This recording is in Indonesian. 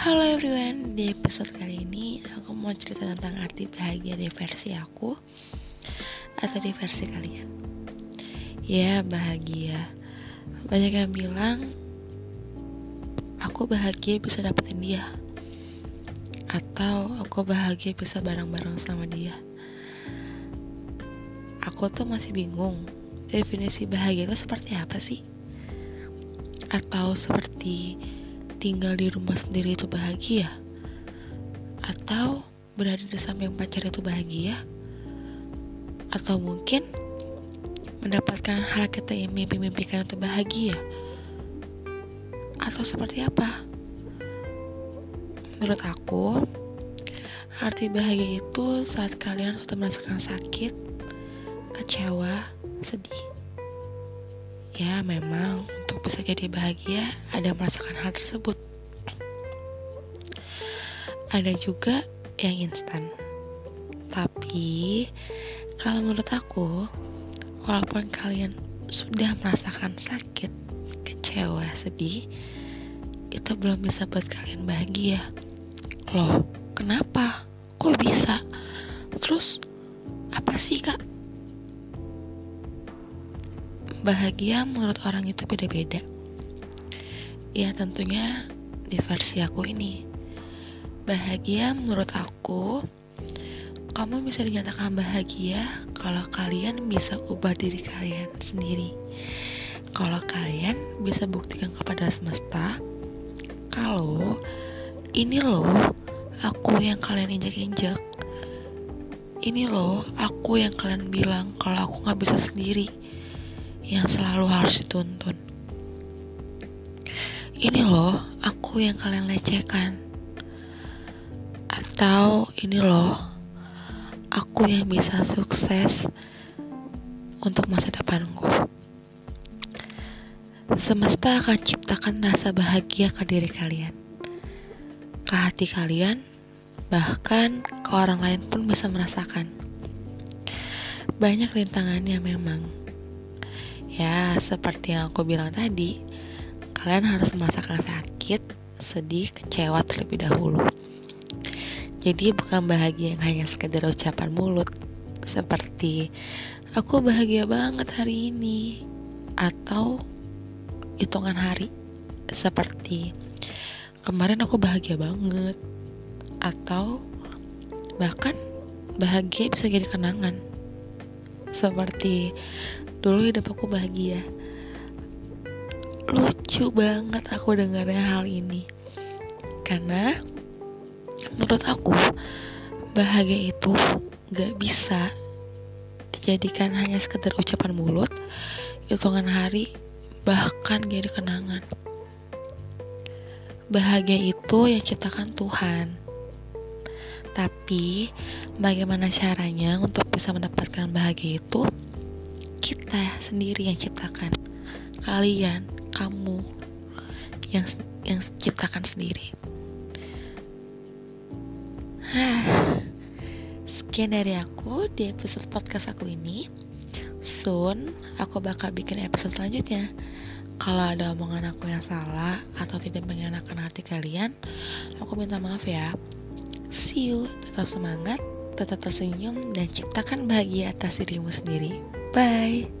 Halo everyone, di episode kali ini aku mau cerita tentang arti bahagia di versi aku atau di versi kalian. Ya, bahagia. Banyak yang bilang aku bahagia bisa dapetin dia. Atau aku bahagia bisa bareng-bareng sama dia. Aku tuh masih bingung definisi bahagia itu seperti apa sih? Atau seperti tinggal di rumah sendiri itu bahagia? Atau berada di samping pacar itu bahagia? Atau mungkin mendapatkan hal kita yang mimpi-mimpikan itu bahagia? Atau seperti apa? Menurut aku, arti bahagia itu saat kalian sudah merasakan sakit, kecewa, sedih. Ya, memang untuk bisa jadi bahagia ada merasakan hal tersebut. Ada juga yang instan. Tapi kalau menurut aku, walaupun kalian sudah merasakan sakit, kecewa, sedih, itu belum bisa buat kalian bahagia. Loh, kenapa? Kok bisa? Terus bahagia menurut orang itu beda-beda. Ya tentunya di versi aku ini. Bahagia menurut aku, kamu bisa dinyatakan bahagia kalau kalian bisa ubah diri kalian sendiri. Kalau kalian bisa buktikan kepada semesta, kalau ini loh aku yang kalian injak-injak. Ini loh aku yang kalian bilang kalau aku gak bisa sendiri yang selalu harus dituntun. Ini loh, aku yang kalian lecehkan. Atau ini loh, aku yang bisa sukses untuk masa depanku. Semesta akan ciptakan rasa bahagia ke diri kalian, ke hati kalian, bahkan ke orang lain pun bisa merasakan. Banyak rintangannya memang, Ya, seperti yang aku bilang tadi, kalian harus merasakan sakit, sedih, kecewa terlebih dahulu. Jadi bukan bahagia yang hanya sekedar ucapan mulut, seperti aku bahagia banget hari ini, atau hitungan hari, seperti kemarin aku bahagia banget, atau bahkan bahagia bisa jadi kenangan, seperti dulu hidup aku bahagia. Lucu banget aku dengarnya hal ini. Karena menurut aku bahagia itu gak bisa dijadikan hanya sekedar ucapan mulut hitungan hari bahkan jadi kenangan. Bahagia itu yang ciptakan Tuhan tapi bagaimana caranya untuk bisa mendapatkan bahagia itu? Kita sendiri yang ciptakan. Kalian kamu yang yang ciptakan sendiri. Sekian dari aku di episode podcast aku ini. Soon aku bakal bikin episode selanjutnya. Kalau ada omongan aku yang salah atau tidak mengenakan hati kalian aku minta maaf ya see you tetap semangat tetap tersenyum dan ciptakan bahagia atas dirimu sendiri Bye.